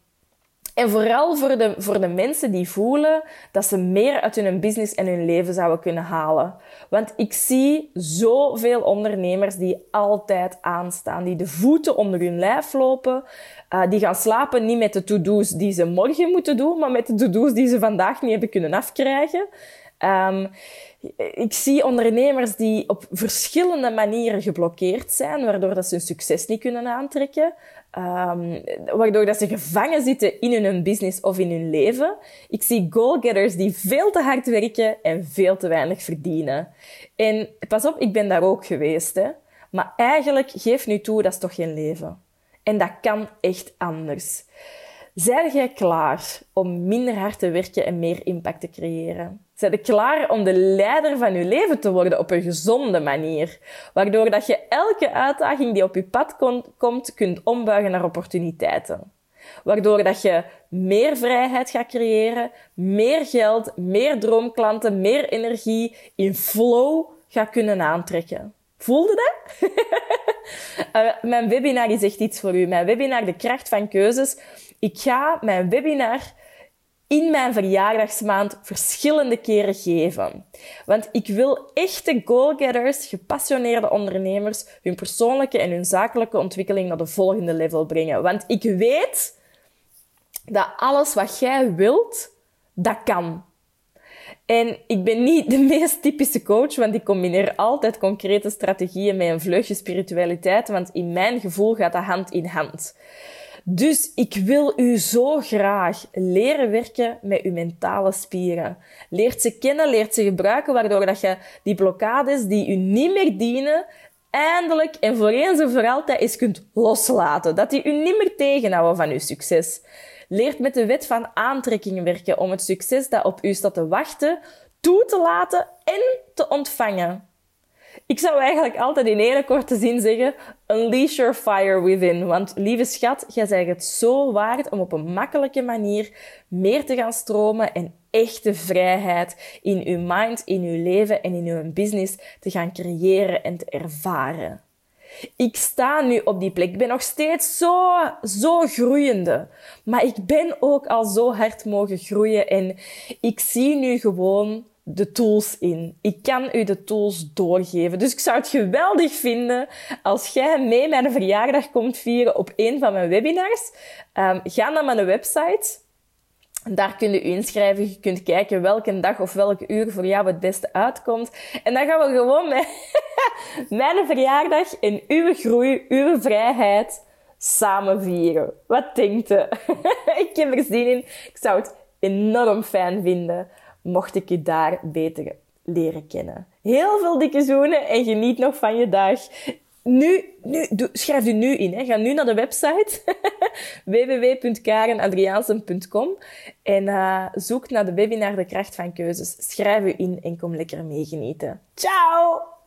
en vooral voor de, voor de mensen die voelen dat ze meer uit hun business en hun leven zouden kunnen halen. Want ik zie zoveel ondernemers die altijd aanstaan, die de voeten onder hun lijf lopen, uh, die gaan slapen niet met de to-do's die ze morgen moeten doen, maar met de to-do's die ze vandaag niet hebben kunnen afkrijgen. Um, ik zie ondernemers die op verschillende manieren geblokkeerd zijn, waardoor dat ze hun succes niet kunnen aantrekken, um, waardoor dat ze gevangen zitten in hun business of in hun leven. Ik zie goalgetters die veel te hard werken en veel te weinig verdienen. En pas op, ik ben daar ook geweest, hè. Maar eigenlijk, geef nu toe, dat is toch geen leven. En dat kan echt anders. Zijn jij klaar om minder hard te werken en meer impact te creëren? Zijn je klaar om de leider van je leven te worden op een gezonde manier? Waardoor dat je elke uitdaging die op je pad komt, kunt ombuigen naar opportuniteiten. Waardoor dat je meer vrijheid gaat creëren, meer geld, meer droomklanten, meer energie in flow gaat kunnen aantrekken. Voelde dat? uh, mijn webinar is echt iets voor u. Mijn webinar, de kracht van keuzes. Ik ga mijn webinar in mijn verjaardagsmaand verschillende keren geven. Want ik wil echte goalgetters, gepassioneerde ondernemers, hun persoonlijke en hun zakelijke ontwikkeling naar de volgende level brengen. Want ik weet dat alles wat jij wilt, dat kan. En ik ben niet de meest typische coach, want ik combineer altijd concrete strategieën met een vleugje spiritualiteit, want in mijn gevoel gaat dat hand in hand. Dus ik wil u zo graag leren werken met uw mentale spieren. Leert ze kennen, leert ze gebruiken, waardoor dat je die blokkades die u niet meer dienen, eindelijk en voor eens en voor altijd eens kunt loslaten. Dat die u niet meer tegenhouden van uw succes. Leert met de wet van aantrekking werken om het succes dat op u staat te wachten toe te laten en te ontvangen. Ik zou eigenlijk altijd in hele korte zin zeggen: unleash your fire within. Want lieve schat, jij zegt het zo waard om op een makkelijke manier meer te gaan stromen en echte vrijheid in uw mind, in uw leven en in uw business te gaan creëren en te ervaren. Ik sta nu op die plek. Ik ben nog steeds zo, zo groeiende. Maar ik ben ook al zo hard mogen groeien en ik zie nu gewoon de tools in. Ik kan u de tools doorgeven. Dus ik zou het geweldig vinden als jij mee mijn verjaardag komt vieren op een van mijn webinars. Um, ga naar mijn website. Daar kun je u inschrijven. Je kunt kijken welke dag of welk uur voor jou het beste uitkomt. En dan gaan we gewoon met mijn verjaardag en uw groei, uw vrijheid samen vieren. Wat denkt u? ik heb er zin in. Ik zou het enorm fijn vinden mocht ik je daar beter leren kennen. Heel veel dikke zoenen en geniet nog van je dag. Nu, nu, schrijf u nu in. Hè. Ga nu naar de website www.karenadriaansen.com en uh, zoek naar de webinar De Kracht van Keuzes. Schrijf u in en kom lekker meegenieten. Ciao!